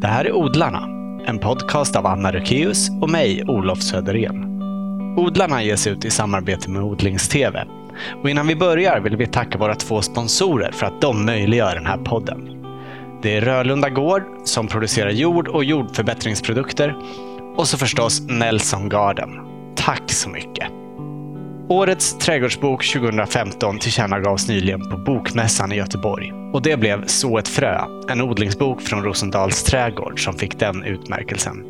Det här är Odlarna, en podcast av Anna Rökeus och mig, Olof Söderén. Odlarna ges ut i samarbete med Odlingstv. Och innan vi börjar vill vi tacka våra två sponsorer för att de möjliggör den här podden. Det är Rölunda Gård som producerar jord och jordförbättringsprodukter och så förstås Nelson Garden. Tack så mycket! Årets trädgårdsbok 2015 tillkännagavs nyligen på Bokmässan i Göteborg. Och det blev Så ett frö, en odlingsbok från Rosendals trädgård som fick den utmärkelsen.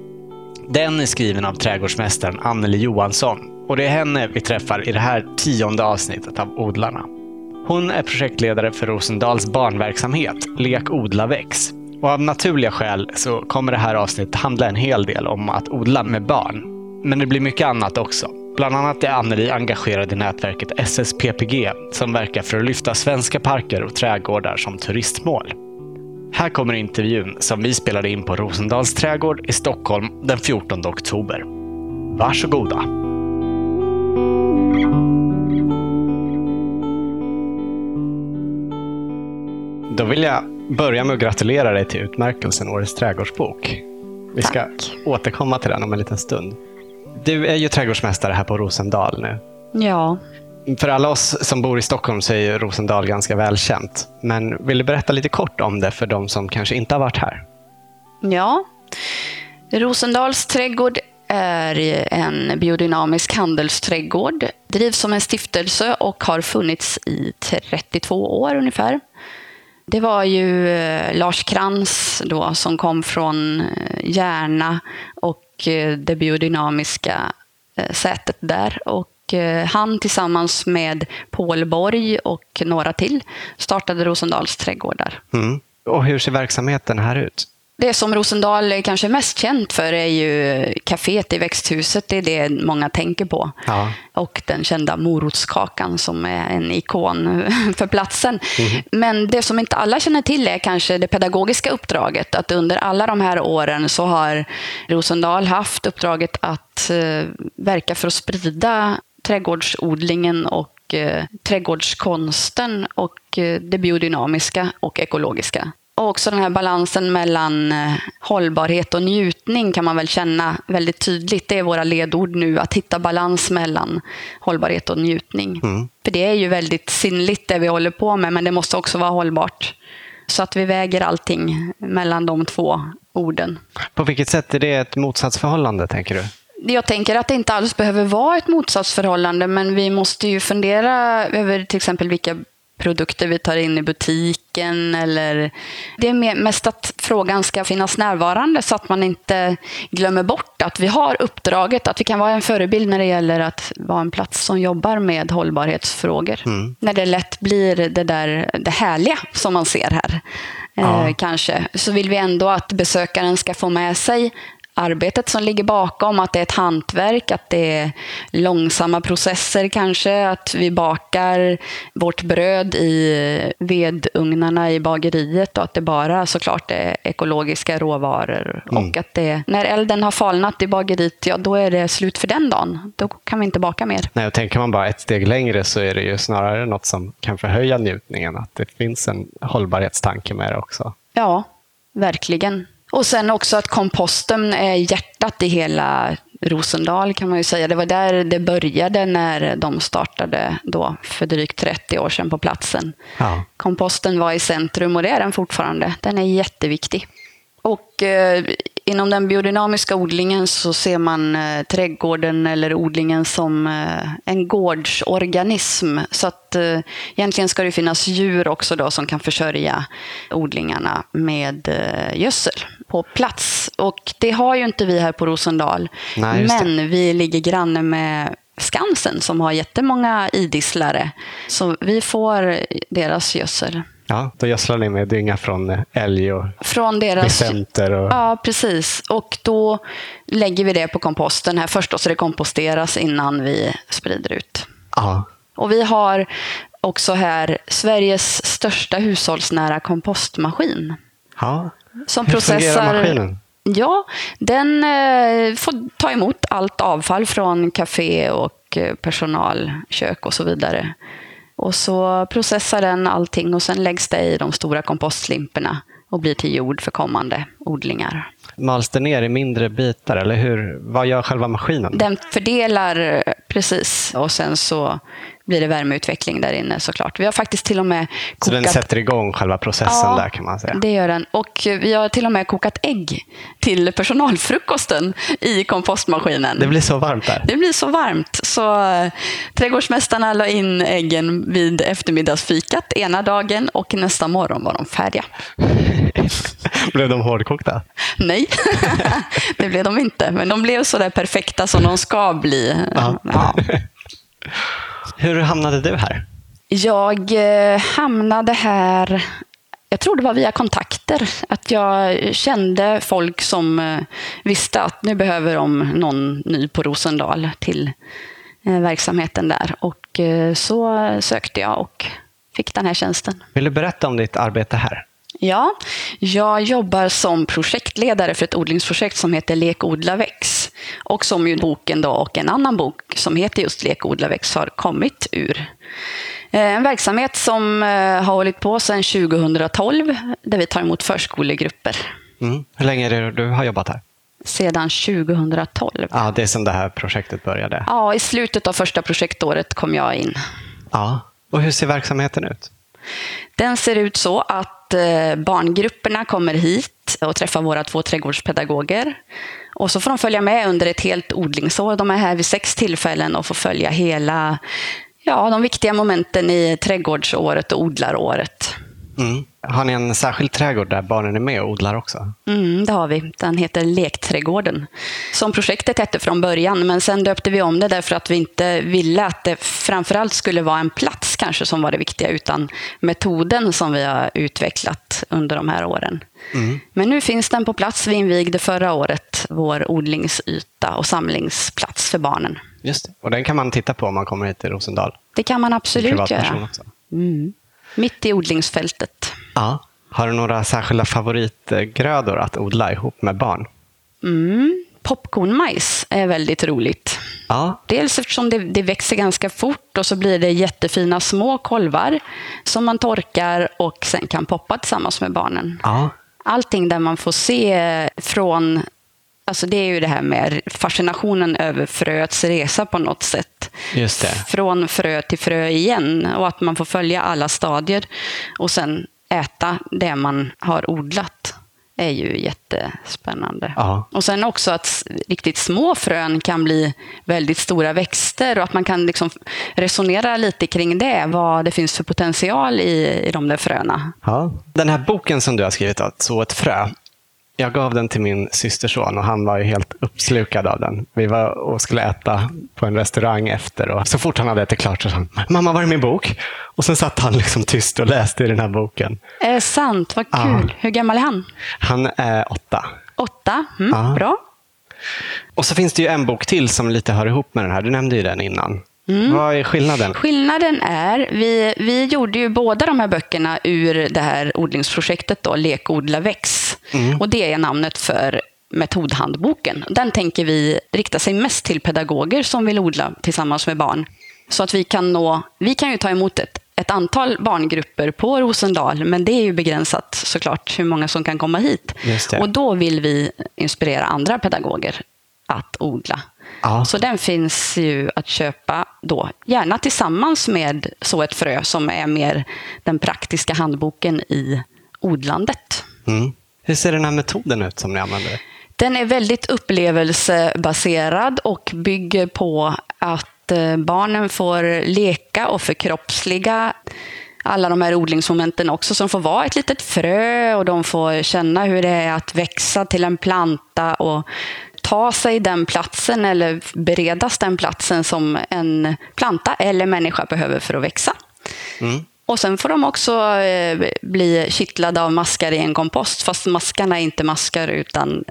Den är skriven av trädgårdsmästaren Anneli Johansson och det är henne vi träffar i det här tionde avsnittet av Odlarna. Hon är projektledare för Rosendals barnverksamhet Lek, odla, väx. Och av naturliga skäl så kommer det här avsnittet handla en hel del om att odla med barn. Men det blir mycket annat också. Bland annat är Anneli engagerad i nätverket SSPPG som verkar för att lyfta svenska parker och trädgårdar som turistmål. Här kommer intervjun som vi spelade in på Rosendals trädgård i Stockholm den 14 oktober. Varsågoda! Då vill jag börja med att gratulera dig till utmärkelsen Årets trädgårdsbok. Vi ska Tack. återkomma till den om en liten stund. Du är ju trädgårdsmästare här på Rosendal nu. Ja, För alla oss som bor i Stockholm så är ju Rosendal ganska välkänt. Men vill du berätta lite kort om det för de som kanske inte har varit här? ja. Rosendals trädgård är en biodynamisk handelsträdgård. Drivs som en stiftelse och har funnits i 32 år ungefär. Det var ju eh, Lars Krantz då som kom från eh, Järna och och eh, det biodynamiska eh, sätet där. Och eh, han tillsammans med Paul Borg och några till startade Rosendals trädgårdar. Mm. Och hur ser verksamheten här ut? Det som Rosendal är kanske mest känt för är ju kaféet i växthuset. Det är det många tänker på. Ja. Och den kända morotskakan som är en ikon för platsen. Men det som inte alla känner till är kanske det pedagogiska uppdraget. Att under alla de här åren så har Rosendal haft uppdraget att eh, verka för att sprida trädgårdsodlingen och eh, trädgårdskonsten och eh, det biodynamiska och ekologiska. Och också den här balansen mellan eh, hållbarhet och njutning kan man väl känna väldigt tydligt. Det är våra ledord nu, att hitta balans mellan hållbarhet och njutning. För det är ju väldigt sinnligt det vi håller på med, men det måste också vara hållbart. Så att vi väger allting mellan de två orden. På vilket sätt är det ett motsatsförhållande, tänker du? Jag tänker att det inte alls behöver vara ett motsatsförhållande, men vi måste ju fundera över till exempel vilka produkter vi tar in i butiken. Eller... Det är mest att frågan ska finnas närvarande så att man inte glömmer bort att vi har uppdraget, att vi kan vara en förebild när det gäller att vara en plats som jobbar med hållbarhetsfrågor. När det lätt blir det där det härliga som man ser här. Ja. Eh, kanske. Så vill vi ändå att besökaren ska få med sig arbetet som ligger bakom, att det är ett hantverk, att det är långsamma processer kanske, att vi bakar vårt bröd i vedugnarna i bageriet och att det bara såklart är ekologiska råvaror. Och att det, när elden har falnat i bageriet, ja då är det slut för den dagen. Då kan vi inte baka mer. Nej, och tänker man bara ett steg längre så är det ju snarare något som kan förhöja njutningen. Att det finns en hållbarhetstanke med det också. Ja, verkligen. Och sen också att komposten är hjärtat i hela Rosendal kan man ju säga. Det var där det började när de startade då för drygt 30 år sedan på platsen. Ja. Komposten var i centrum och det är den fortfarande. Den är jätteviktig. Och eh, inom den biodynamiska odlingen så ser man eh, trädgården eller odlingen som eh, en gårdsorganism. Så att eh, egentligen ska det finnas djur också då som kan försörja odlingarna med eh, gödsel på plats. Och det har ju inte vi här på Rosendal. Nej. Men vi ligger granne med Skansen som har jättemånga idisslare. Så vi får deras gödsel. Ja, då gödslar ni med dynga från eh, älg och Från deras... Och... Ja, precis. Och då lägger vi det på komposten här först då, så det komposteras innan vi sprider ut. Ja. Och vi har också här Sveriges största hushållsnära kompostmaskin. Ja. Som Hur processar... maskinen? Ja, den eh, får ta emot allt avfall från café och eh, personalkök och så vidare. Och så processar den allting och sen läggs det i de stora kompostlimporna och blir till jord för kommande odlingar. Mals det ner i mindre bitar eller hur? Vad gör själva maskinen? Den fördelar precis och sen så blir det värmeutveckling där inne såklart. Vi har faktiskt till och med kokat... Så den sätter igång själva processen ja, där kan man säga? det gör den. Och vi har till och med kokat ägg till personalfrukosten i kompostmaskinen. Det blir så varmt där? Det blir så varmt. Så äh, trädgårdsmästarna la in äggen vid eftermiddagsfikat ena dagen och nästa morgon var de färdiga. blev de hårdkokta? Nej, det blev de inte. Men de blev så där perfekta som de ska bli. Ja. Hur hamnade du här? Jag eh, hamnade här, jag tror det var via kontakter. Att jag kände folk som eh, visste att nu behöver de någon ny på Rosendal till eh, verksamheten där. Och så sökte jag och fick den här tjänsten. Vill du berätta om ditt arbete här? Ja, jag jobbar som projektledare för ett odlingsprojekt som heter Lek, odla, väx. Och som ju boken då och en annan bok som heter just Lek, odla, väx har kommit ur. Eh, en verksamhet som eh, har hållit på sedan 2012 där vi tar emot förskolegrupper. Mm. Hur länge är det du har jobbat här? Sedan 2012. Ja, det är som det här projektet började? Ja, i slutet av första projektåret kom jag in. Ja, och hur ser verksamheten ut? Den ser ut så att Eh, barngrupperna kommer hit och träffar våra två trädgårdspedagoger. Och så får de följa med under ett helt odlingsår. De är här vid sex tillfällen och får följa hela ja, de viktiga momenten i trädgårdsåret och odlaråret. Mm. Har ni en särskild trädgård där barnen är med och odlar också? Mm, det har vi. Den heter Lekträdgården. Som projektet hette från början, men sen döpte vi om det därför att vi inte ville att det framförallt skulle vara en plats kanske som var det viktiga, utan metoden som vi har utvecklat under de här åren. Mm. Men nu finns den på plats. Vi invigde förra året vår odlingsyta och samlingsplats för barnen. Just det. Och den kan man titta på om man kommer hit till Rosendal? Det kan man absolut göra. Mm. Mitt i odlingsfältet. Ja. Har du några särskilda favoritgrödor att odla ihop med barn? Mm. Popcornmajs är väldigt roligt. Ja. Dels eftersom det, det, växer ganska fort och så blir det jättefina små kolvar som man torkar och sen kan poppa tillsammans med barnen. Ja. Allting där man får se från Alltså det är ju det här med fascinationen över fröets resa på något sätt. Just det. Från frö till frö igen och att man får följa alla stadier och sen äta det man har odlat är ju jättespännande. Ja. Och sen också att riktigt små frön kan bli väldigt stora växter och att man kan liksom resonera lite kring det, vad det finns för potential i, i de där fröna. Ja. Den här boken som du har skrivit, Så ett frö, jag gav den till min systerson och han var ju helt uppslukad av den. Vi var och skulle äta på en restaurang efter och så fort han hade ätit klart så sa han “Mamma, var är min bok?” Och sen satt han liksom tyst och läste i den här boken. Är det sant? Vad kul. Ja. Hur gammal är han? Han är åtta. Åtta? Mm, ja. Bra. Och så finns det ju en bok till som lite hör ihop med den här. Du nämnde ju den innan. Mm. Vad är skillnaden? Skillnaden är, vi, vi gjorde ju båda de här böckerna ur det här odlingsprojektet då, Lek, odla, väx. Mm. Och det är namnet för metodhandboken. Den tänker vi rikta sig mest till pedagoger som vill odla tillsammans med barn. Så att vi kan nå, vi kan ju ta emot ett, ett antal barngrupper på Rosendal, men det är ju begränsat såklart hur många som kan komma hit. Och då vill vi inspirera andra pedagoger att odla. Ja. Så den finns ju att köpa då, gärna tillsammans med Så ett frö som är mer den praktiska handboken i odlandet. Mm. Hur ser den här metoden ut som ni använder? Den är väldigt upplevelsebaserad och bygger på att eh, barnen får leka och förkroppsliga alla de här odlingsmomenten också, som får vara ett litet frö och de får känna hur det är att växa till en planta och ta sig den platsen eller beredas den platsen som en planta eller människa behöver för att växa. Mm. Och sen får de också eh, bli kittlade av maskar i en kompost, fast maskarna är inte maskar utan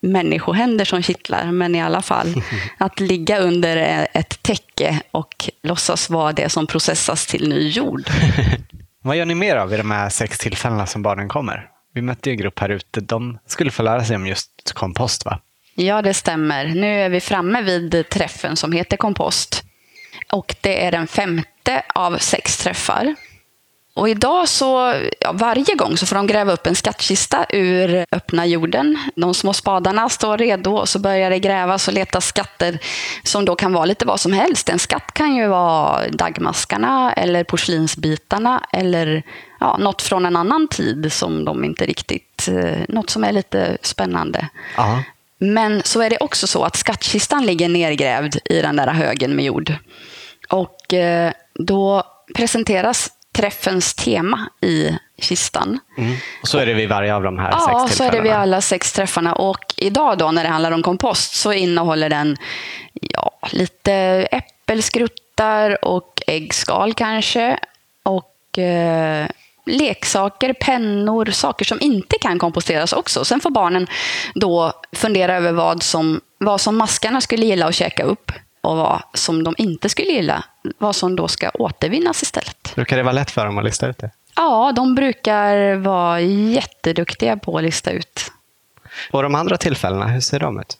människohänder som kittlar, men i alla fall. Att ligga under ett täcke och låtsas vara det som processas till ny jord. Vad gör ni mer av vid de här sex tillfällena som barnen kommer? Vi mötte ju en grupp här ute. De skulle få lära sig om just kompost, va? Ja, det stämmer. Nu är vi framme vid träffen som heter kompost. Och det är den femte av sex träffar. Och idag så, ja, varje gång så får de gräva upp en skattkista ur öppna jorden. De små spadarna står redo och så börjar det grävas och letas skatter som då kan vara lite vad som helst. En skatt kan ju vara dagmaskarna eller porslinsbitarna eller ja, något från en annan tid som de inte riktigt, eh, något som är lite spännande. Aha. Men så är det också så att skattkistan ligger nergrävd i den där högen med jord. Och eh, då presenteras träffens tema i kistan. Mm. Och så är det vid varje av de här ja, sex tillfällena? Ja, så är det vid alla sex träffarna. Och idag då när det handlar om kompost så innehåller den ja, lite äppelskruttar och äggskal kanske. Och eh, leksaker, pennor, saker som inte kan komposteras också. Sen får barnen då fundera över vad som, vad som maskarna skulle gilla att käka upp och vad som de inte skulle gilla. Vad som då ska återvinnas istället. Brukar det vara lätt för dem att lista ut det? Ja, de brukar vara jätteduktiga på att lista ut. Och de andra tillfällena, hur ser de ut?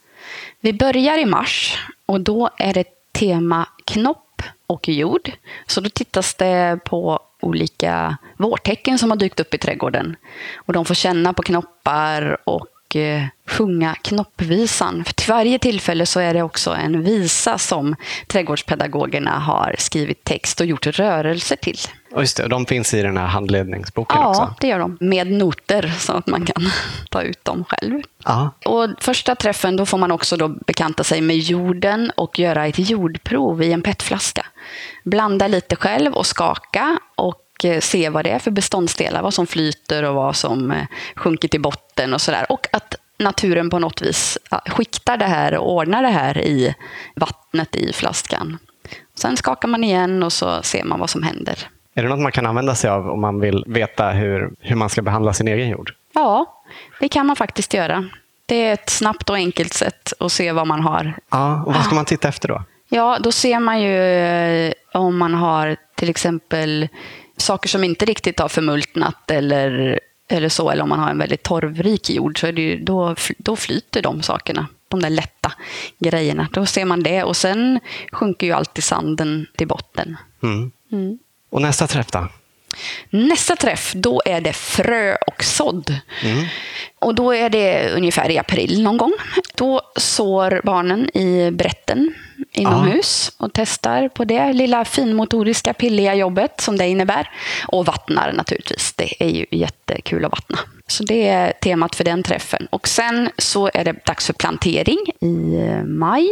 Vi börjar i mars och då är det tema knopp och jord. Så då tittas det på olika vårtecken som har dykt upp i trädgården. Och de får känna på knoppar och eh, sjunga knoppvisan. För till varje tillfälle så är det också en visa som trädgårdspedagogerna har skrivit text och gjort rörelser till. Och just det, och de finns i den här handledningsboken ja, också? Ja, det gör de. Med noter så att man kan ta ut dem själv. Ja. Och första träffen då får man också då bekanta sig med jorden och göra ett jordprov i en petflaska. Blanda lite själv och skaka och eh, se vad det är för beståndsdelar, vad som flyter och vad som eh, sjunker till botten och sådär. Och att naturen på något vis skiktar det här och ordnar det här i vattnet i flaskan. Sen skakar man igen och så ser man vad som händer. Är det något man kan använda sig av om man vill veta hur, hur man ska behandla sin egen jord? Ja, det kan man faktiskt göra. Det är ett snabbt och enkelt sätt att se vad man har. Ja, och vad ska man titta efter då? Ja, då ser man ju eh, om man har till exempel saker som inte riktigt har förmultnat eller, eller så, eller om man har en väldigt torvrik jord, så är det ju, då, då flyter de sakerna. De där lätta grejerna. Då ser man det och sen sjunker ju alltid sanden till botten. Mm. Mm. Och nästa träff då? Nästa träff, då är det frö och sådd. Mm. Och då är det ungefär i april någon gång. Då sår barnen i brätten inomhus och testar på det lilla finmotoriska pilliga jobbet som det innebär. Och vattnar naturligtvis. Det är ju jättekul att vattna. Så det är temat för den träffen. Och sen så är det dags för plantering i maj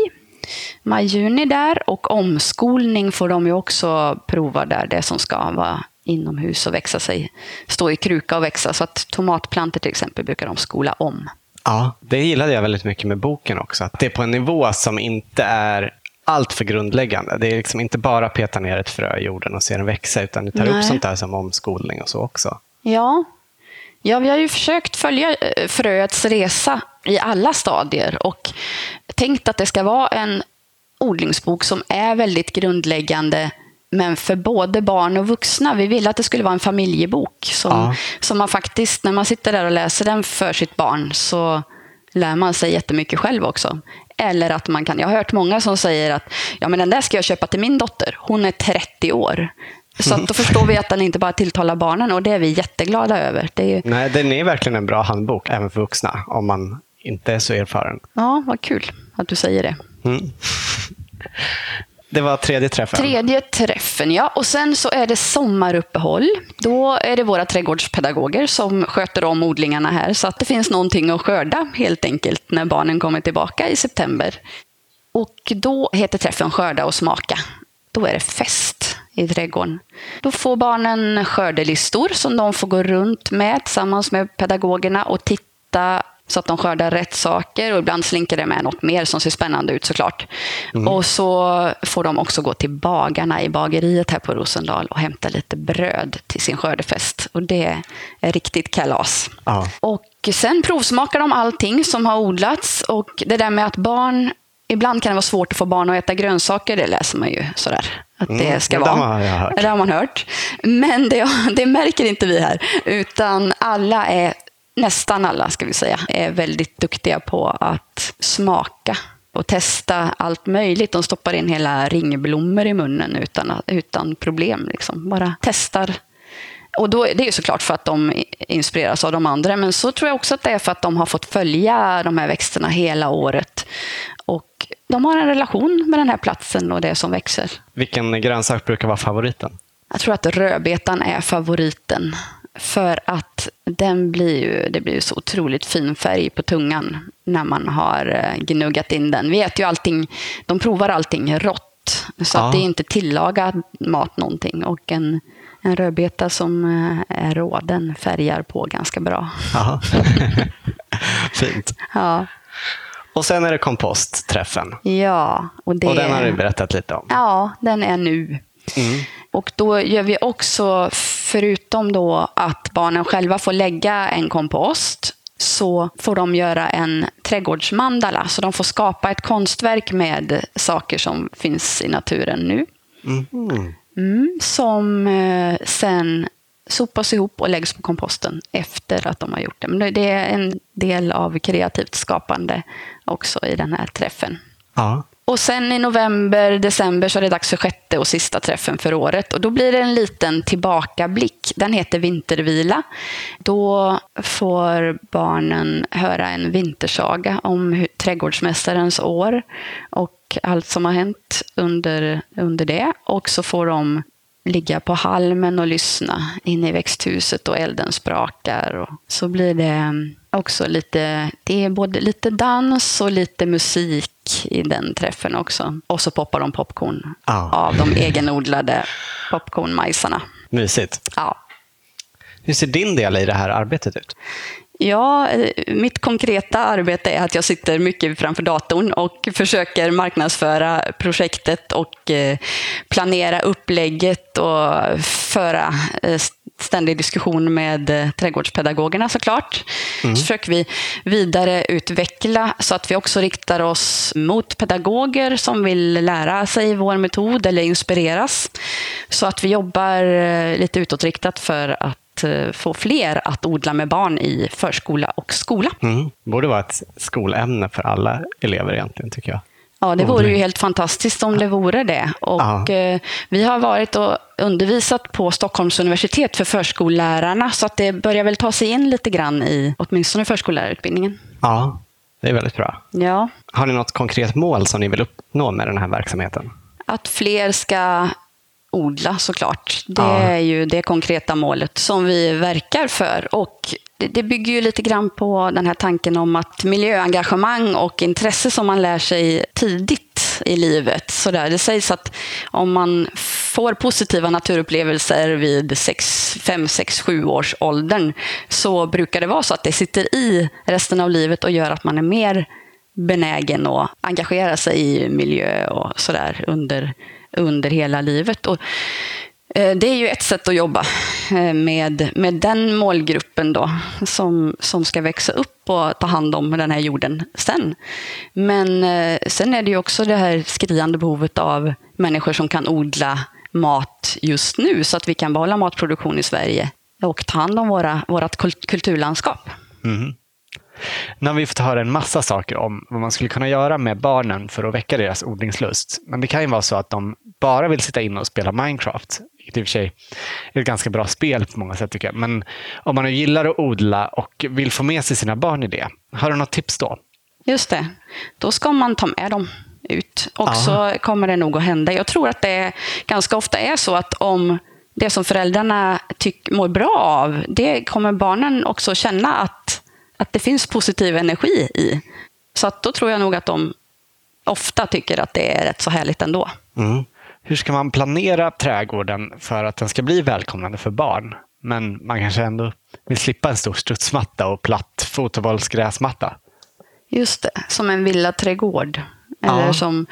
maj-juni där och omskolning får de ju också prova där, det som ska vara inomhus och växa sig, stå i kruka och växa. Så att tomatplantor till exempel brukar de skola om. Ja, det gillade jag väldigt mycket med boken också. Att det är på en nivå som inte är allt för grundläggande. Det är liksom inte bara peta ner ett frö i jorden och se den växa, utan det tar Nej. upp sånt där som omskolning och så också. Ja. ja, vi har ju försökt följa eh, fröets resa i alla stadier och tänkt att det ska vara en odlingsbok som är väldigt grundläggande men för både barn och vuxna. Vi ville att det skulle vara en familjebok. Som, ja. som man faktiskt, när man sitter där och läser den för sitt barn så lär man sig jättemycket själv också. Eller att man kan, jag har hört många som säger att ja, men den där ska jag köpa till min dotter. Hon är 30 år. Så då förstår vi att den inte bara tilltalar barnen och det är vi jätteglada över. Det är ju... Nej, den är verkligen en bra handbok även för vuxna om man inte är så erfaren. Ja, vad kul att du säger det. Mm. Det var tredje träffen. Tredje träffen, ja. Och sen så är det sommaruppehåll. Då är det våra trädgårdspedagoger som sköter om odlingarna här. Så att det finns någonting att skörda helt enkelt när barnen kommer tillbaka i september. Och då heter träffen Skörda och smaka. Då är det fest i trädgården. Då får barnen skördelistor som de får gå runt med tillsammans med pedagogerna och titta så att de skördar rätt saker och ibland slinker det med något mer som ser spännande ut såklart. Mm. Och så får de också gå till bagarna i bageriet här på Rosendal och hämta lite bröd till sin skördefest. Och det är riktigt kalas. Ja. Och sen provsmakar de allting som har odlats och det där med att barn Ibland kan det vara svårt att få barn att äta grönsaker, det läser man ju sådär. Att det mm, ska vara. Har jag hört. Det har man hört. Men det, det märker inte vi här. Utan alla är nästan alla ska vi säga, är väldigt duktiga på att smaka och testa allt möjligt. De stoppar in hela ringblommor i munnen utan, utan problem. Liksom. Bara testar Och då, det är ju såklart för att de inspireras av de andra, men så tror jag också att det är för att de har fått följa de här växterna hela året. Och de har en relation med den här platsen och det som växer. Vilken grönsak brukar vara favoriten? Jag tror att rödbetan är favoriten. För att den blir ju, det blir ju så otroligt fin färg på tungan när man har eh, gnuggat in den. Vi äter ju allting, de provar allting rått. Så ja. att det är inte tillagad mat någonting. Och en, en rödbeta som eh, är rå, den färgar på ganska bra. Fint. Ja. Och sen är det kompostträffen. Ja. Och, det, och den har du berättat lite om. Ja, den är nu. Mm. Och då gör vi också, förutom då att barnen själva får lägga en kompost, så får de göra en trädgårdsmandala. Så de får skapa ett konstverk med saker som finns i naturen nu. Mm. Mm, som eh, sen sopas ihop och läggs på komposten efter att de har gjort det. Men det är en del av kreativt skapande också i den här träffen. Ja. Och sen i november, december så är det dags för sjätte och sista träffen för året. Och då blir det en liten tillbakablick. Den heter Vintervila. Då får barnen höra en vintersaga om trädgårdsmästarens år och allt som har hänt under, under det. Och så får de ligga på halmen och lyssna inne i växthuset och elden sprakar. Och så blir det också lite, det är både lite dans och lite musik i den träffen också. Och så poppar de popcorn ah. av de egenodlade popcornmajsarna. Mysigt. Ja. Hur ser din del i det här arbetet ut? Ja, mitt konkreta arbete är att jag sitter mycket framför datorn och försöker marknadsföra projektet och eh, planera upplägget och föra eh, ständig diskussion med eh, trädgårdspedagogerna såklart. Mm. Så försöker vi vidareutveckla så att vi också riktar oss mot pedagoger som vill lära sig vår metod eller inspireras. Så att vi jobbar lite utåtriktat för att Eh, få fler att odla med barn i förskola och skola. Mm. Borde vara ett skolämne för alla elever egentligen, tycker jag. Ja, det vore ju helt fantastiskt om det vore det. Och. Eh, vi har varit och undervisat på Stockholms universitet för förskollärarna, så att det börjar väl ta sig in lite grann i åtminstone förskollärarutbildningen. Ja, det är väldigt bra. Ja. Har ni något konkret mål som ni vill uppnå med den här verksamheten? Att fler ska odla såklart. Det ja. är ju det konkreta målet som vi verkar för. Och det bygger ju lite grann på den här tanken om att miljöengagemang och intresse som man lär sig tidigt i livet. Så där. Det sägs att om man får positiva naturupplevelser vid 5, 6, 7 års åldern så brukar det vara så att det sitter i resten av livet och gör att man är mer benägen att engagera sig i miljö och sådär under under hela livet. Och, eh, det är ju ett sätt att jobba eh, med, med den målgruppen då, som, som ska växa upp och ta hand om den här jorden sen. Men eh, sen är det ju också det här skriande behovet av människor som kan odla mat just nu så att vi kan behålla matproduktion i Sverige och ta hand om våra, vårt kulturlandskap. Mm. Nu har vi fått höra en massa saker om vad man skulle kunna göra med barnen för att väcka deras odlingslust. Men det kan ju vara så att de bara vill sitta inne och spela Minecraft. Vilket i och för sig är ett ganska bra spel på många sätt tycker jag. Men om man nu gillar att odla och vill få med sig sina barn i det, har du något tips då? Just det. Då ska man ta med dem ut. Och Aha. så kommer det nog att hända. Jag tror att det ganska ofta är så att om det som föräldrarna tyck, mår bra av, det kommer barnen också känna att att det finns positiv energi i. Så att då tror jag nog att de ofta tycker att det är rätt så härligt ändå. Mm. Hur ska man planera trädgården för att den ska bli välkomnande för barn? Men man kanske ändå vill slippa en stor studsmatta och platt fotobollsgräsmatta. Just det, som en villaträdgård. Eller ja. som,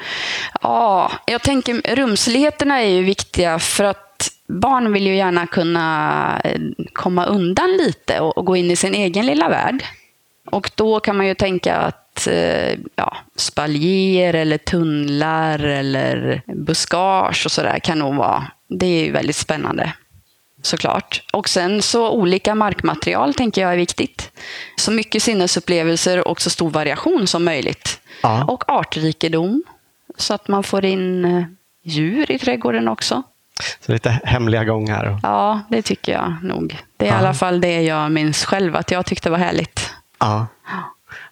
ja, jag tänker rumsligheterna är ju viktiga för att barn vill ju gärna kunna eh, komma undan lite och, och gå in i sin egen lilla värld. Och då kan man ju tänka att eh, ja, spaljer eller tunnlar eller buskage och sådär kan nog vara, det är ju väldigt spännande såklart. Och sen så olika markmaterial tänker jag är viktigt. Så mycket sinnesupplevelser och så stor variation som möjligt. Ja. Och artrikedom, så att man får in eh, djur i trädgården också. Så lite hemliga gångar. Ja, det tycker jag nog. Det är Ja. i alla fall det jag minns själv, att jag tyckte var härligt. Ja.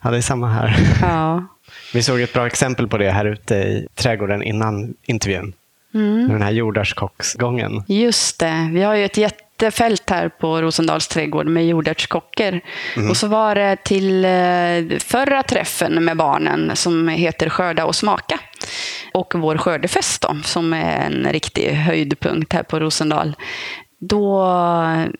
ja, det är samma här. Ja. Vi såg ett bra exempel på det här ute i trädgården innan intervjun. Mm. Den här jordärtskocksgången. Just det. Vi har ju ett jättefält här på Rosendals trädgård med jordärtskockor. Och så var det till eh, förra träffen med barnen som heter Skörda och smaka. Och vår skördefest då, som är en riktig höjdpunkt här på Rosendal. Då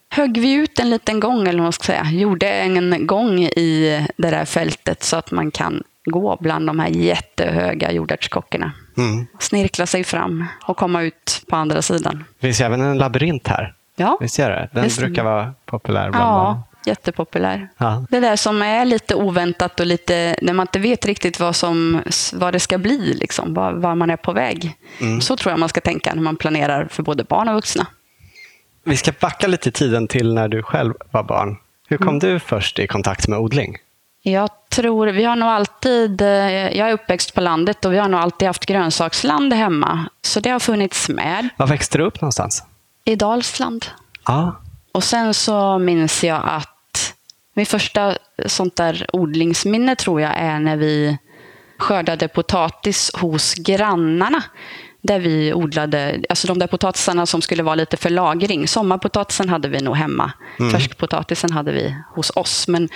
högg vi ut en liten gång, eller vad man ska säga. Gjorde en gång i det där fältet så att man kan gå bland de här jättehöga jordärtskockorna. Mm. Snirkla sig fram och komma ut på andra sidan. Det finns även en labyrint här. Ja, Visst gör det? Den stämmer. brukar vara populär bland barn. ja jättepopulär. Ja. Det där som är lite oväntat och lite, när man inte vet riktigt vad, som, vad det ska bli, liksom, var, var man är på väg. Mm. Så tror jag man ska tänka när man planerar för både barn och vuxna. Vi ska backa lite i tiden till när du själv var barn. Hur kom Mm. du först i kontakt med odling? Jag tror, vi har nog alltid, eh, jag är uppväxt på landet och vi har nog alltid haft grönsaksland hemma. Så det har funnits med Var växte du upp någonstans? I Dalsland. Ja. Och sen så minns jag att min första sånt där odlingsminne tror jag är när vi skördade potatis hos grannarna. Där vi odlade, alltså de där potatisarna som skulle vara lite för lagring. Sommarpotatisen hade vi nog hemma. Färskpotatisen hade vi hos oss. Men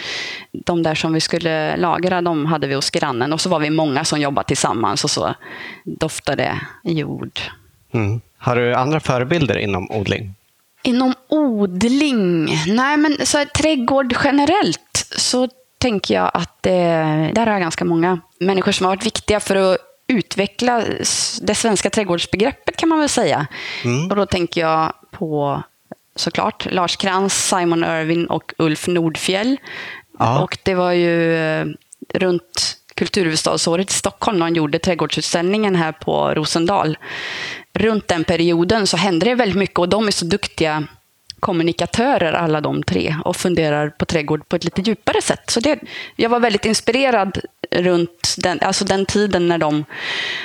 de där som vi skulle lagra, de hade vi hos grannen. Och så var vi många som jobbade tillsammans och så doftade jord. Mm. Har du andra förebilder inom odling? Inom odling? Nej, men så här, trädgård generellt så tänker jag att det, där har jag ganska många människor som har varit viktiga för att utveckla det svenska trädgårdsbegreppet kan man väl säga. Och då tänker jag på såklart Lars Krantz, Simon Irwin och Ulf Nordfjell. Ja. Och det var ju eh, runt kulturhuvudstadsåret i Stockholm när de gjorde trädgårdsutställningen här på Rosendal. Runt den perioden så hände det väldigt mycket och de är så duktiga kommunikatörer alla de tre och funderar på trädgård på ett lite djupare sätt. Så det, jag var väldigt inspirerad runt den, alltså den tiden när de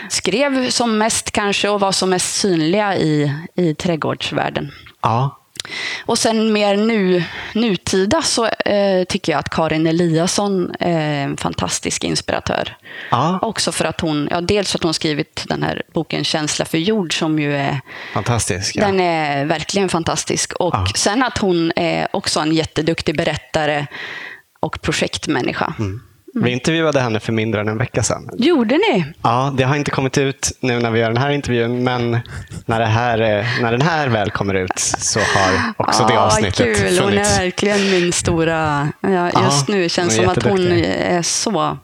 skrev som mest kanske och var som mest synliga i, i trädgårdsvärlden. Ja. Och sen mer nu, nutida så eh, tycker jag att Karin Eliasson är en fantastisk inspiratör. Ja. Också för att hon, ja, dels för att hon skrivit den här boken Känsla för jord som ju är, Fantastisk. Ja. den är verkligen fantastisk. Och Ja. sen att hon är också en jätteduktig berättare och projektmänniska. Mm. Vi intervjuade henne för mindre än en vecka sedan. Gjorde ni? Ja, det har inte kommit ut nu när vi gör den här intervjun, men när, det här, eh, när den här väl kommer ut så har också det Ja, avsnittet kul. Hon funnits. är verkligen min stora... Ja, Ja, just nu känns hon är som att hon är så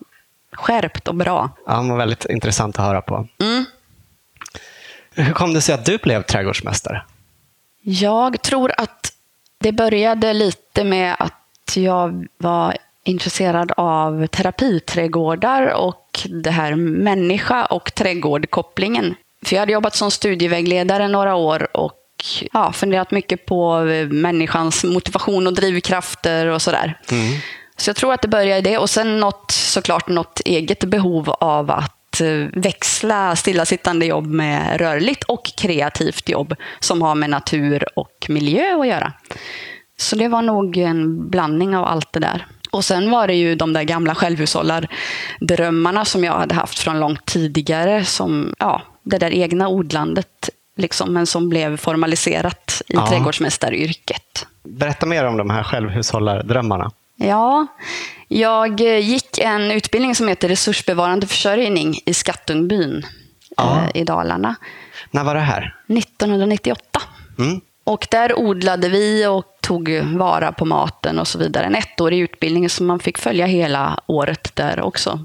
skärpt och bra. Ja, hon var väldigt intressant att höra på. Mm. Hur kom det sig att du blev trädgårdsmästare? Jag tror att det började lite med att jag var intresserad av terapiträdgårdar och det här människa och trädgård-kopplingen. För jag hade jobbat som studievägledare några år och ja, funderat mycket på eh, människans motivation och drivkrafter och sådär. Så jag tror att det började i det och sen något, såklart något eget behov av att eh, växla stillasittande jobb med rörligt och kreativt jobb som har med natur och miljö att göra. Så det var nog en blandning av allt det där. Och sen var det ju de där gamla självhushållardrömmarna som jag hade haft från långt tidigare. Som, ja, det där egna odlandet, liksom, men som blev formaliserat i Ja. trädgårdsmästaryrket. Berätta mer om de här självhushållardrömmarna. Ja, jag eh, gick en utbildning som heter resursbevarande försörjning i Skattungbyn Ja. eh, i Dalarna När var det här? 1998. Mm. Och där odlade vi och tog vara på maten och så vidare. En ettårig utbildning som man fick följa hela året där också.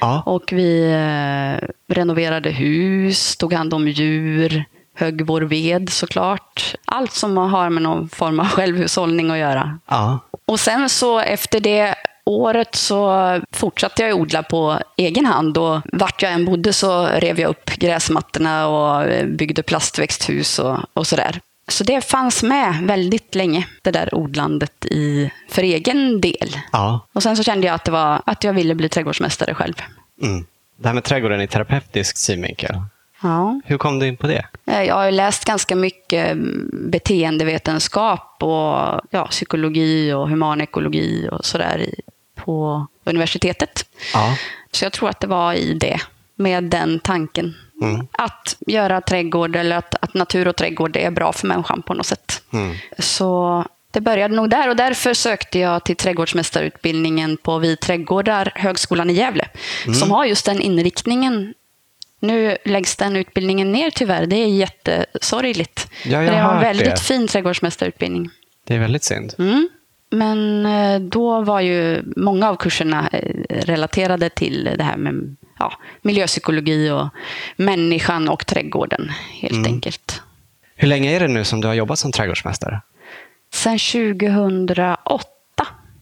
Ja. Och vi eh, renoverade hus, tog hand om djur, högg vår ved såklart. Allt som har med någon form av självhushållning att göra. Ja. Och sen så efter det året så fortsatte jag odla på egen hand och vart jag än bodde så rev jag upp gräsmattorna och eh, byggde plastväxthus och, och sådär. Så det fanns med väldigt länge, det där odlandet i, för egen del. ja. Och sen så kände jag att, det var, att jag ville bli trädgårdsmästare själv. Mm. Det här med trädgården i terapeutisk synvinkel. Ja. Hur kom du in på det? Eh, jag har läst ganska mycket mm, beteendevetenskap och ja, psykologi och humanekologi och sådär på universitetet. Ja. Så jag tror att det var i det, med den tanken. Mm. Att göra trädgård eller att, att natur och trädgård är bra för människan på något sätt. Mm. Så det började nog där och därför sökte jag till trädgårdsmästarutbildningen på Vi trädgårdar, Högskolan i Gävle, som har just den inriktningen. Nu läggs den utbildningen ner tyvärr. Det är jättesorgligt. Ja, jag det var en väldigt det. fin trädgårdsmästarutbildning. Det är väldigt synd. Mm. Men eh, då var ju många av kurserna eh, relaterade till det här med ja, miljöpsykologi och människan och trädgården, helt Mm. enkelt. Hur länge är det nu som du har jobbat som trädgårdsmästare? Sen 2008.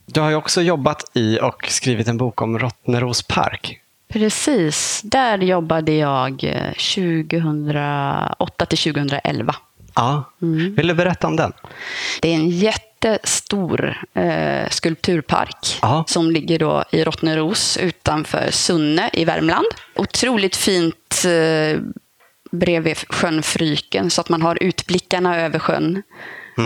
Du har ju också jobbat i och skrivit en bok om Rottneros park. Precis, där jobbade jag eh, 2008 till 2011. Ja. Vill du berätta om den? Det är en jättestor eh, skulpturpark Ja. som ligger då i Rottneros utanför Sunne i Värmland. Otroligt fint eh, bredvid sjön Fryken så att man har utblickarna över sjön.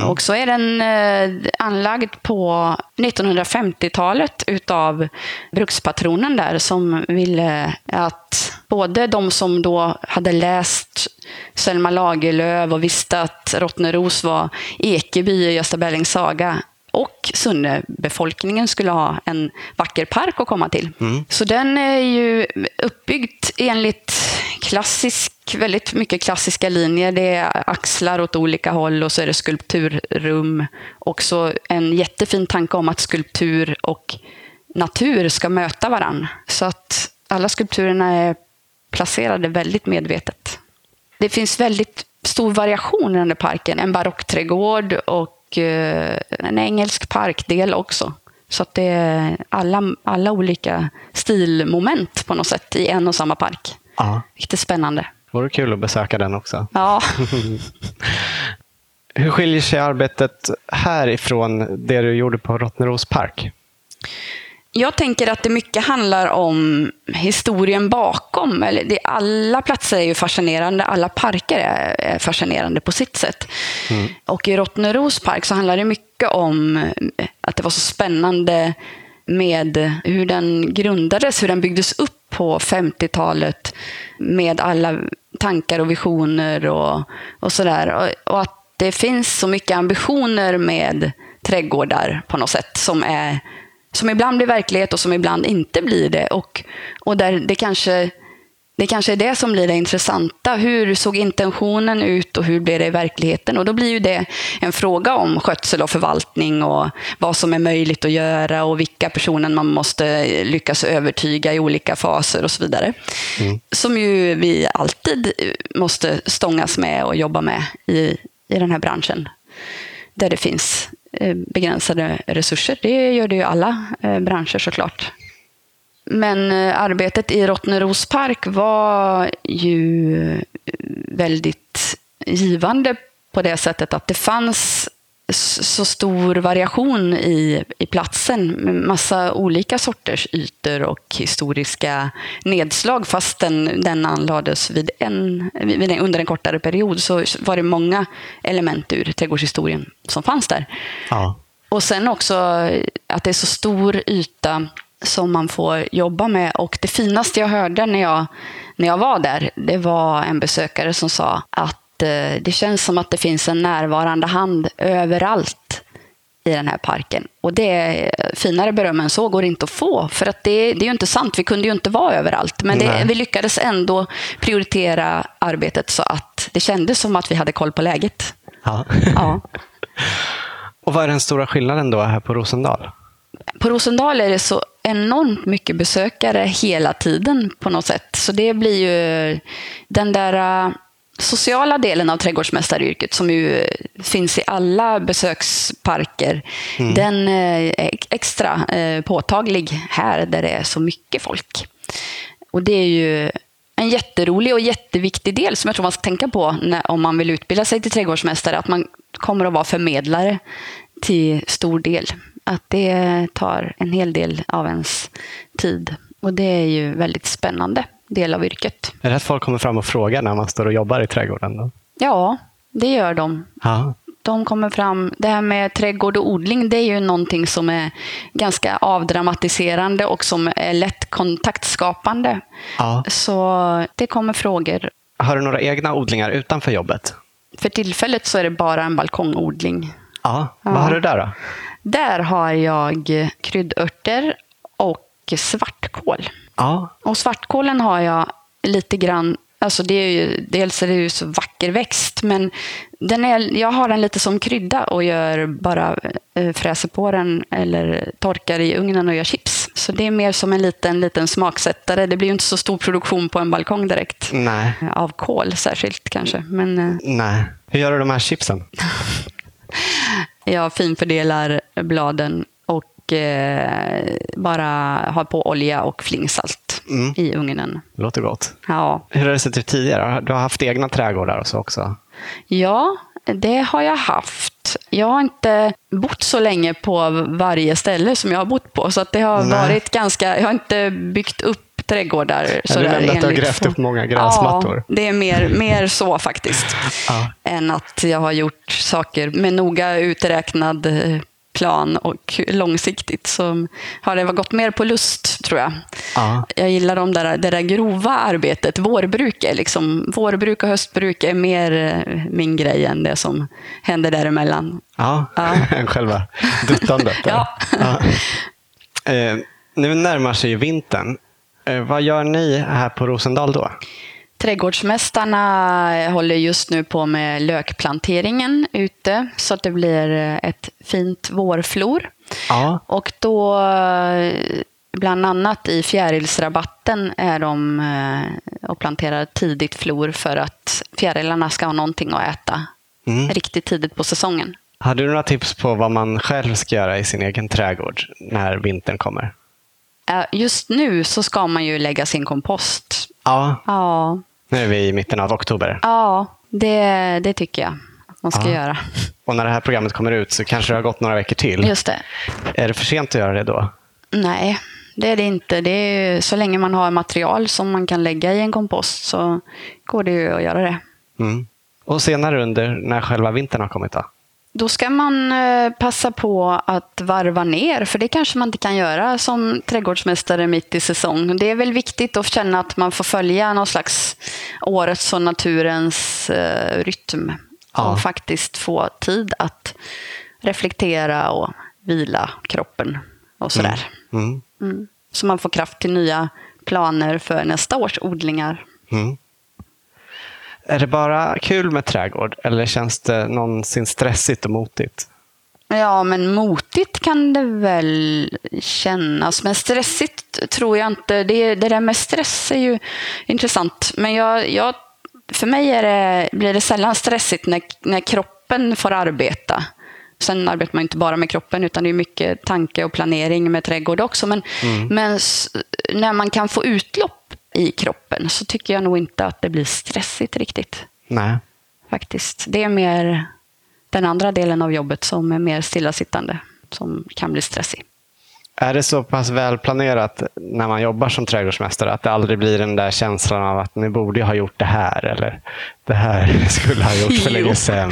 Och så är den eh, anlagd på 1950-talet utav brukspatronen där som ville att både de som då hade läst Selma Lagerlöf och visste att Rottneros var Ekeby i Gösta Berlings saga och Sunnebefolkningen skulle ha en vacker park att komma till. Så den är ju uppbyggd enligt klassisk, väldigt mycket klassiska linjer. Det är axlar åt olika håll och så är det skulpturrum. Och så en jättefin tanke om att skulptur och natur ska möta varann. Så att alla skulpturerna är placerade väldigt medvetet. Det finns väldigt stor variation i den där parken. En barockträdgård och eh, en engelsk parkdel också. Så att det är alla, alla olika stilmoment på något sätt i en och samma park. Ja. Riktigt spännande. Vore kul att besöka den också. Ja, Hur skiljer sig arbetet här ifrån det du gjorde på Rottneros park? jag tänker att det mycket handlar om historien bakom. Alla platser är ju fascinerande, alla parker är, fascinerande på sitt sätt. Och i Rottneros park så handlar det mycket om att det var så spännande med hur den grundades, hur den byggdes upp på 50-talet med alla tankar och visioner och, och sådär. Och, och att det finns så mycket ambitioner med trädgårdar på något sätt som är som ibland blir verklighet och som ibland inte blir det. Och, och där det kanske, det kanske är det som blir det intressanta. Hur såg intentionen ut och hur blev det i verkligheten? Och då blir ju det en fråga om skötsel och förvaltning och vad som är möjligt att göra och vilka personer man måste lyckas övertyga i olika faser och så vidare. Som ju vi alltid måste stångas med och jobba med i, i den här branschen. Där det finns eh, begränsade resurser. Det gör det ju alla eh, branscher såklart. Men eh, arbetet i Rottneros park var ju eh, väldigt givande på det sättet att det fanns så stor variation i, i platsen med massa olika sorters ytor och historiska nedslag. Fast den, den anlades vid en, vid en, under en kortare period så var det många element ur trädgårdshistorien som fanns där. Ja. Och sen också att det är så stor yta som man får jobba med. Och det finaste jag hörde när jag, när jag var där, det var en besökare som sa att eh, det känns som att det finns en närvarande hand överallt i den här parken. Och det är finare beröm än så går inte att få. För att det, det är ju inte sant, vi kunde ju inte vara överallt. Men det, vi lyckades ändå prioritera arbetet så att det kändes som att vi hade koll på läget. Ja. Ja. Och vad är den stora skillnaden då här på Rosendal? På Rosendal är det så enormt mycket besökare hela tiden på något sätt. Så det blir ju den där äh, sociala delen av trädgårdsmästaryrket som ju finns i alla besöksparker. Den äh, är extra äh, påtaglig här där det är så mycket folk. Och det är ju en jätterolig och jätteviktig del som jag tror man ska tänka på när, om man vill utbilda sig till trädgårdsmästare. Att man kommer att vara förmedlare till stor del. Att det tar en hel del av ens tid. Och det är ju väldigt spännande. del av yrket. Är det att folk kommer fram och frågar när man står och jobbar i trädgården? Då? Ja, det gör de. Ja. De kommer fram. Det här med trädgård och odling, det är ju någonting som är ganska avdramatiserande och som är lätt kontaktskapande. Ja. Så det kommer frågor. Har du några egna odlingar utanför jobbet? För tillfället så är det bara en balkongodling. Ja. Ja. Vad har du där då? Där har jag kryddörter och svartkål. Ja. Och svartkålen har jag lite grann Alltså det är ju, dels är det ju så vacker växt, men den är, jag har den lite som krydda och gör bara eh, fräser på den eller torkar i ugnen och gör chips. Så det är mer som en liten, liten smaksättare. Det blir ju inte så stor produktion på en balkong direkt. Nej. Av kål särskilt kanske. Men eh, Nej. Hur gör du de här chipsen? jag finfördelar bladen och eh, bara har på olja och flingsalt Mm. i ugnen. Det låter gott. Ja, Hur har det sett ut tidigare? Du har haft egna trädgårdar och så också? Ja, det har jag haft. Jag har inte bott så länge på varje ställe som jag har bott på. Så att det har Nej. varit ganska... Jag har inte byggt upp trädgårdar. Du sådär nämnde att du har grävt upp många gräsmattor. Ja, det är mer, mer så faktiskt. Ja. Än att jag har gjort saker med noga uträknad eh, plan och långsiktigt. Så har det gått mer på lust, tror jag. Ja. Jag gillar de där, det där grova arbetet. Vårbruk, är liksom, vårbruk och höstbruk är mer eh, min grej än det som händer däremellan. Ja, Ja. än själva duttandet. Ja. Ja. Eh, nu närmar sig ju vintern. Eh, vad gör ni här på Rosendal då? Trädgårdsmästarna håller just nu på med lökplanteringen ute så att det blir ett fint vårflor. Ja. Och då, eh, bland annat i fjärilsrabatten, är de eh, och planterar tidigt flor för att fjärilarna ska ha någonting att äta Mm. riktigt tidigt på säsongen. Har du några tips på vad man själv ska göra i sin egen trädgård när vintern kommer? Eh, Just nu så ska man ju lägga sin kompost. Ja, Ja, nu är vi i mitten av oktober. ja det, det tycker jag att man ska Ja. göra. Och när det här programmet kommer ut så kanske det har gått några veckor till. Just det. Är det för sent att göra det då? Nej, det är det inte. Det är, så länge man har material som man kan lägga i en kompost så går det ju att göra det. Mm. Och senare under, när själva vintern har kommit då? Då ska man eh, passa på att varva ner, för det kanske man inte kan göra som trädgårdsmästare mitt i säsong. Det är väl viktigt att känna att man får följa någon slags årets och naturens eh, rytm. Ja. Och faktiskt få tid att reflektera och vila kroppen och sådär. Mm. Mm. Så man får kraft till nya planer för nästa års odlingar. Mm. Är det bara kul med trädgård eller känns det någonsin stressigt och motigt? Ja, men motigt kan det väl kännas. Men stressigt tror jag inte. Det, det där med stress är ju intressant. Men jag, jag, för mig det, blir det sällan stressigt när, när kroppen får arbeta. Sen arbetar man inte bara med kroppen, utan det är mycket tanke och planering med trädgård också. Men, men s- när man kan få utlopp i kroppen så tycker jag nog inte att det blir stressigt riktigt Nej. faktiskt. Det är mer den andra delen av jobbet som är mer stillasittande, som kan bli stressig. Är det så pass välplanerat när man jobbar som trädgårdsmästare att det aldrig blir den där känslan av att nu borde jag ha gjort det här eller det här skulle ha gjort för länge sedan?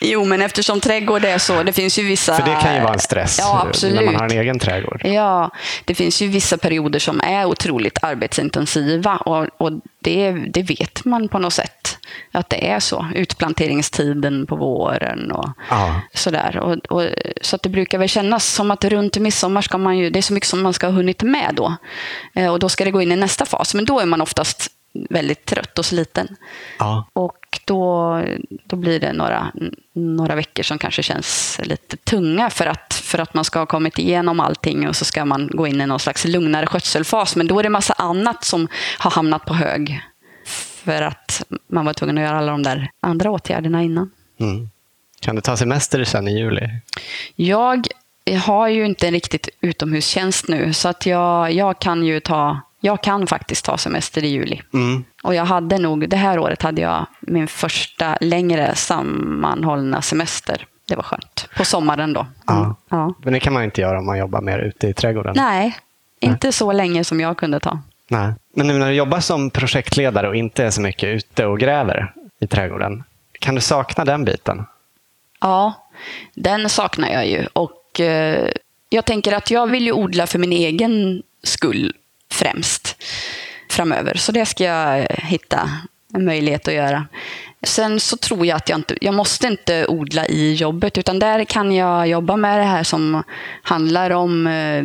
Jo, men eftersom trädgård är så, det finns ju vissa... För det kan ju vara en stress Ja, absolut. när man har en egen trädgård. Ja, det finns ju vissa perioder som är otroligt arbetsintensiva och, och det, det vet man på något sätt att det är så. Utplanteringstiden på våren och Ja. sådär. Och, och, så att det brukar väl kännas som att runt midsommar ska man ju, det är så mycket som man ska ha hunnit med då. Eh, Och då ska det gå in i nästa fas. Men då är man oftast väldigt trött och sliten. Ja. Och då, då blir det några, några veckor som kanske känns lite tunga för att, för att man ska ha kommit igenom allting och så ska man gå in i någon slags lugnare skötselfas. Men då är det massa annat som har hamnat på hög för att man var tvungen att göra alla de där andra åtgärderna innan. Mm. Kan du ta semester sen i juli? Jag har ju inte en riktigt utomhustjänst nu så att jag, jag kan ju ta jag kan faktiskt ta semester i juli. Mm. Och jag hade nog, det här året hade jag min första längre sammanhållna semester. Det var skönt. På sommaren då. Ja. Mm. Ja. Men det kan man inte göra om man jobbar mer ute i trädgården. Nej, inte så länge som jag kunde ta. Nej. Men nu när du jobbar som projektledare och inte är så mycket ute och gräver i trädgården, kan du sakna den biten? Ja, den saknar jag ju. Och eh, jag tänker att jag vill ju odla för min egen skull främst framöver. Så det ska jag eh, hitta en möjlighet att göra. Sen så tror jag att jag inte, jag måste inte odla i jobbet, utan där kan jag jobba med det här som handlar om eh,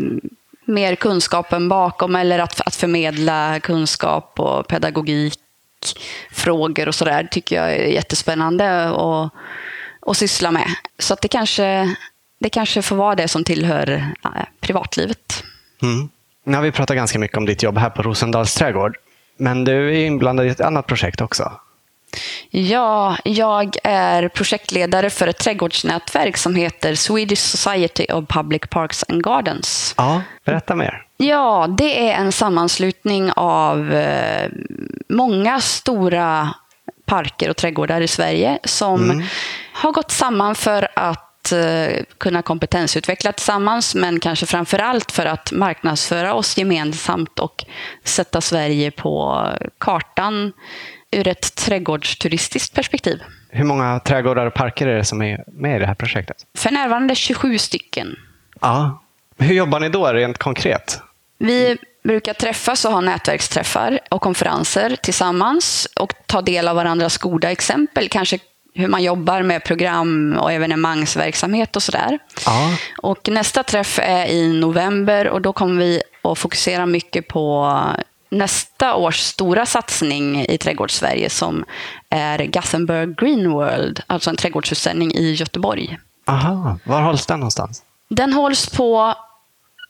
mer kunskapen bakom eller att, att förmedla kunskap och pedagogik, frågor och sådär tycker jag är jättespännande att, att syssla med. Så att det, kanske, det kanske får vara det som tillhör eh, privatlivet. Mm. Nu har vi pratat ganska mycket om ditt jobb här på Rosendals trädgård. Men du är inblandad i ett annat projekt också. Ja, jag är projektledare för ett trädgårdsnätverk som heter Swedish Society of Public Parks and Gardens. Ja, berätta mer. Ja, det är en sammanslutning av eh, många stora parker och trädgårdar i Sverige som mm. har gått samman för att eh, kunna kompetensutveckla tillsammans, men kanske framför allt för att marknadsföra oss gemensamt och sätta Sverige på kartan ur ett trädgårdsturistiskt perspektiv. Hur många trädgårdar och parker är det som är med i det här projektet? För närvarande 27 stycken. Ja. Hur jobbar ni då rent konkret? Vi brukar träffas och ha nätverksträffar och konferenser tillsammans och ta del av varandras goda exempel. Kanske hur man jobbar med program och evenemangsverksamhet och sådär. Ja. Och nästa träff är i november och då kommer vi att fokusera mycket på nästa års stora satsning i Trädgårdssverige som är Gothenburg Green World, alltså en trädgårdsutställning i Göteborg. Aha, var hålls den någonstans? Den hålls på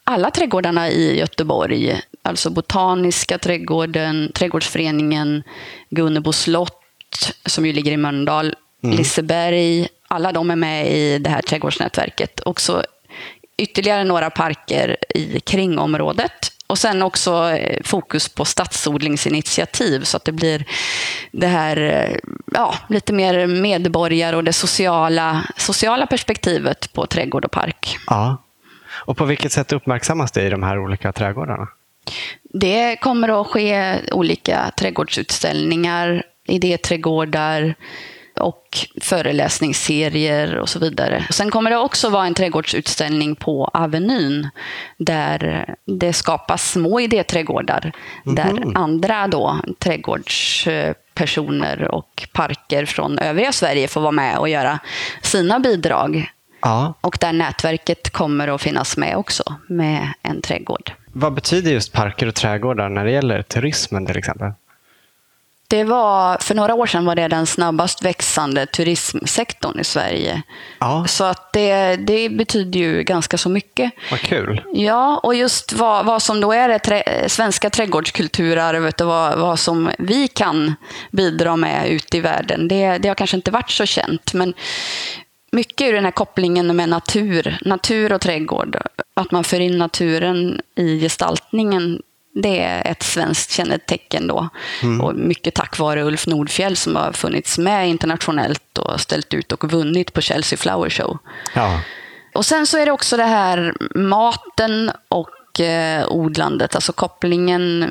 alla trädgårdarna i Göteborg. Alltså Botaniska trädgården, Trädgårdsföreningen, Gunnebo slott, som ju ligger i Mölndal, mm. Liseberg. Alla de är med i det här trädgårdsnätverket. Och så ytterligare några parker i kringområdet. Och sen också eh, fokus på stadsodlingsinitiativ så att det blir det här eh, ja, lite mer medborgare och det sociala, sociala perspektivet på trädgård och park. Ja. Och på vilket sätt uppmärksammas det i de här olika trädgårdarna? Det kommer att ske olika trädgårdsutställningar, idéträdgårdar, och föreläsningsserier och så vidare. Sen kommer det också vara en trädgårdsutställning på Avenyn där det skapas små idéträdgårdar mm. där mhm. andra då, trädgårdspersoner och parker från övriga Sverige får vara med och göra sina bidrag. Ja. Och där nätverket kommer att finnas med också med en trädgård. Vad betyder just parker och trädgårdar när det gäller turismen till exempel? Det var, för några år sedan var det den snabbast växande turismsektorn i Sverige. Ja. Så att det, det betyder ju ganska så mycket. Vad kul. Ja, och just vad, vad som då är det trä, svenska trädgårdskulturarvet och vad, vad som vi kan bidra med ute i världen, det, det har kanske inte varit så känt. Men mycket ur den här kopplingen med natur, natur och trädgård, att man för in naturen i gestaltningen det är ett svenskt kännetecken då. Mm. Och mycket tack vare Ulf Nordfjell som har funnits med internationellt och ställt ut och vunnit på Chelsea Flower Show. Ja. Och sen så är det också det här maten och eh, odlandet, alltså kopplingen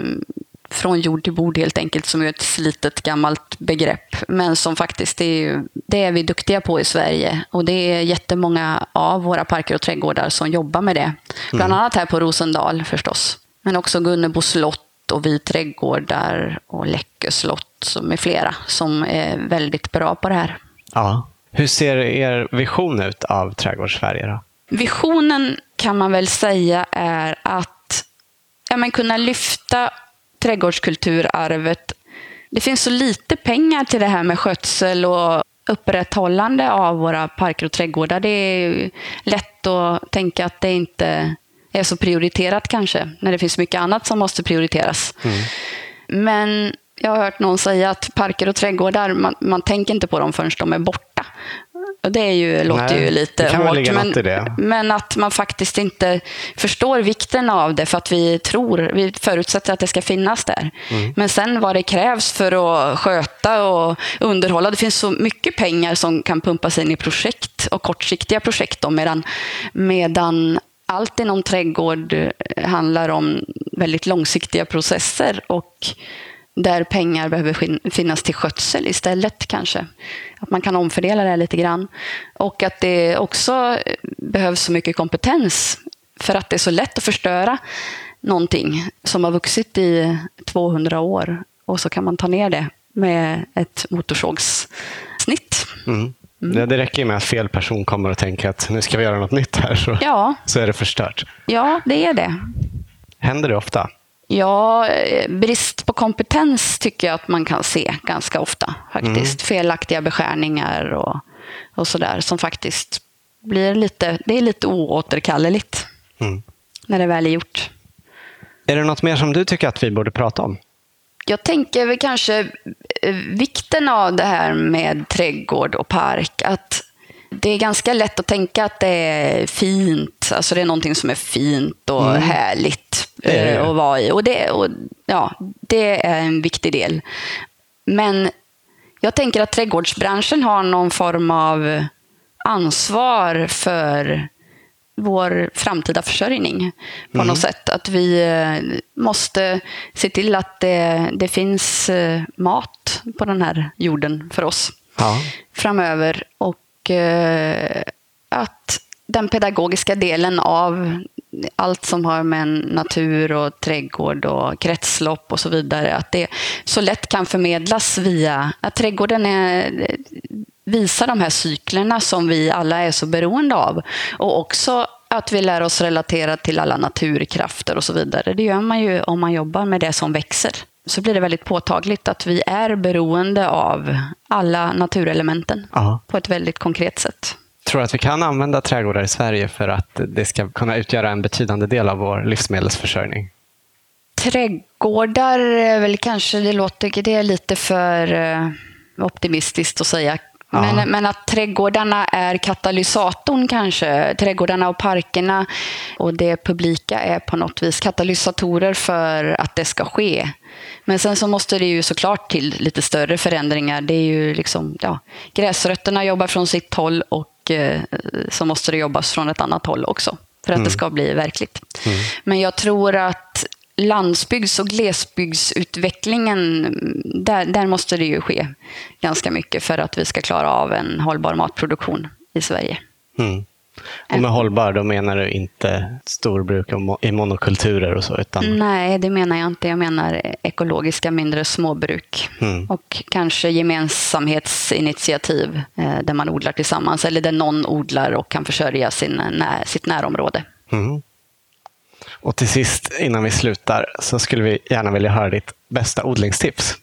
från jord till bord helt enkelt, som är ett slitet gammalt begrepp, men som faktiskt är, det är vi duktiga på i Sverige. Och det är jättemånga av våra parker och trädgårdar som jobbar med det. Bland mm. annat här på Rosendal förstås. Men också Gunnebo slott och Vi trädgårdar och Läckö slott med flera som är väldigt bra på det här. Ja. Hur ser er vision ut av Trädgårdssverige? Då? Visionen kan man väl säga är att ja, men kunna lyfta trädgårdskulturarvet. Det finns så lite pengar till det här med skötsel och upprätthållande av våra parker och trädgårdar. Det är lätt att tänka att det inte är så prioriterat kanske, när det finns mycket annat som måste prioriteras. Mm. Men jag har hört någon säga att parker och trädgårdar, man, man tänker inte på dem förrän de är borta. Och det är ju, låter Nej, ju lite hårt, men, men, att man faktiskt inte förstår vikten av det för att vi tror, vi förutsätter att det ska finnas där. Mm. Men sen vad det krävs för att sköta och underhålla, det finns så mycket pengar som kan pumpas in i projekt och kortsiktiga projekt då, medan, medan allt inom trädgård eh, handlar om väldigt långsiktiga processer och där pengar behöver finnas till skötsel istället kanske. Att man kan omfördela det lite grann. Och att det också eh, behövs så mycket kompetens för att det är så lätt att förstöra någonting som har vuxit i 200 år och så kan man ta ner det med ett motorsågssnitt. Mm. Mm. Det, det räcker med att fel person kommer och tänker att nu ska vi göra något nytt här, så, ja. så är det förstört. Ja, det är det. Händer det ofta? Ja, brist på kompetens tycker jag att man kan se ganska ofta. faktiskt. Mm. Felaktiga beskärningar och, och sådär som faktiskt blir lite, det är lite oåterkalleligt mm. när det väl är gjort. Är det något mer som du tycker att vi borde prata om? Jag tänker väl kanske eh, vikten av det här med trädgård och park. Att det är ganska lätt att tänka att det är fint. Alltså det är någonting som är fint och mm. härligt eh, att vara i. Och det, och, ja, det är en viktig del. Men jag tänker att trädgårdsbranschen har någon form av ansvar för vår framtida försörjning på mm. något sätt. Att vi eh, måste se till att det, det finns eh, mat på den här jorden för oss ja. framöver. Och eh, att den pedagogiska delen av allt som har med natur och trädgård och kretslopp och så vidare, att det så lätt kan förmedlas via att trädgården är, visar de här cyklerna som vi alla är så beroende av. Och också att vi lär oss relatera till alla naturkrafter och så vidare. Det gör man ju om man jobbar med det som växer. Så blir det väldigt påtagligt att vi är beroende av alla naturelementen Aha. på ett väldigt konkret sätt. Tror du att vi kan använda trädgårdar i Sverige för att det ska kunna utgöra en betydande del av vår livsmedelsförsörjning? Trädgårdar är väl kanske, det låter det är lite för eh, optimistiskt att säga men, men, att trädgårdarna är katalysatorn kanske. Trädgårdarna och parkerna och det publika är på något vis katalysatorer för att det ska ske. Men sen så måste det ju såklart till lite större förändringar. Det är ju liksom, ja, gräsrötterna jobbar från sitt håll och eh, så måste det jobbas från ett annat håll också för att mm. det ska bli verkligt. Mm. Men jag tror att landsbygds och glesbygdsutvecklingen, där, där måste det ju ske ganska mycket för att vi ska klara av en hållbar matproduktion i Sverige. Mm. Och med hållbar, då menar du inte storbruk i monokulturer och så? Utan... Nej, det menar jag inte. Jag menar ekologiska mindre småbruk. Mm. Och kanske gemensamhetsinitiativ eh, där man odlar tillsammans eller där någon odlar och kan försörja sin, sitt närområde. Mm. Och till sist, innan vi slutar, så skulle vi gärna vilja höra ditt bästa odlingstips.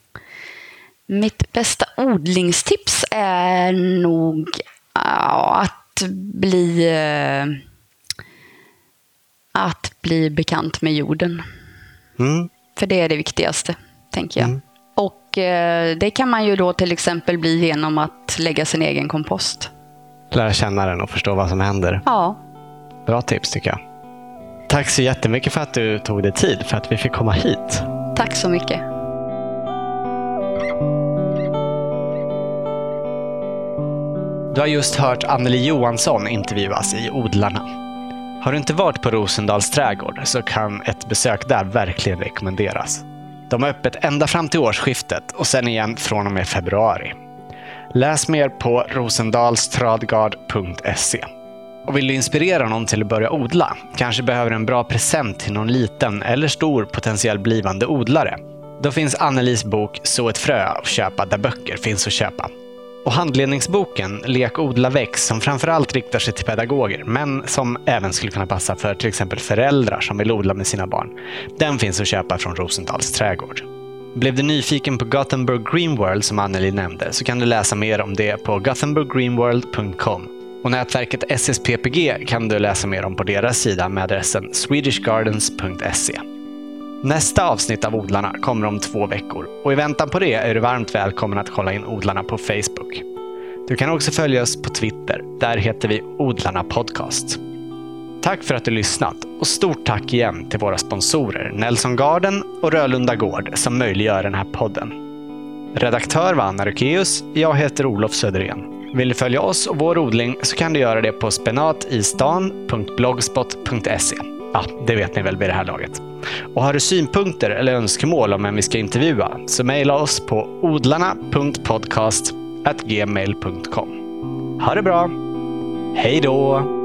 Mitt bästa odlingstips är nog ja, att bli eh, att bli bekant med jorden. Mm. För det är det viktigaste, tänker jag. Mm. Och eh, det kan man ju då till exempel bli genom att lägga sin egen kompost. Lära känna den och förstå vad som händer. Ja. Bra tips tycker jag. Tack så jättemycket för att du tog dig tid, för att vi fick komma hit. Tack så mycket. Du har just hört Anneli Johansson intervjuas i Odlarna. Har du inte varit på Rosendals trädgård så kan ett besök där verkligen rekommenderas. De har öppet ända fram till årsskiftet och sen igen från och med februari. Läs mer på rosendalstradgard.se. Och vill du inspirera någon till att börja odla? Kanske behöver en bra present till någon liten eller stor potentiell blivande odlare? Då finns Annelies bok Så ett frö att köpa där böcker finns att köpa. Och handledningsboken Lek, odla, väx som framförallt riktar sig till pedagoger men som även skulle kunna passa för till exempel föräldrar som vill odla med sina barn. Den finns att köpa från Rosendals trädgård. Blev du nyfiken på Gothenburg Green World som Anneli nämnde så kan du läsa mer om det på gothenburggreenworld.com och nätverket SSPPG kan du läsa mer om på deras sida med adressen swedishgardens.se. Nästa avsnitt av Odlarna kommer om två veckor och i väntan på det är du varmt välkommen att kolla in Odlarna på Facebook. Du kan också följa oss på Twitter. Där heter vi Odlarna Podcast. Tack för att du lyssnat och stort tack igen till våra sponsorer Nelson Garden och Rölunda Gård som möjliggör den här podden. Redaktör var Anna Rukeus. Jag heter Olof Söderén. Vill du följa oss och vår odling så kan du göra det på spenatistan.blogspot.se. Ja, det vet ni väl vid det här laget. Och har du synpunkter eller önskemål om vem vi ska intervjua så mejla oss på odlarna.podcastgmail.com. Ha det bra! Hej då!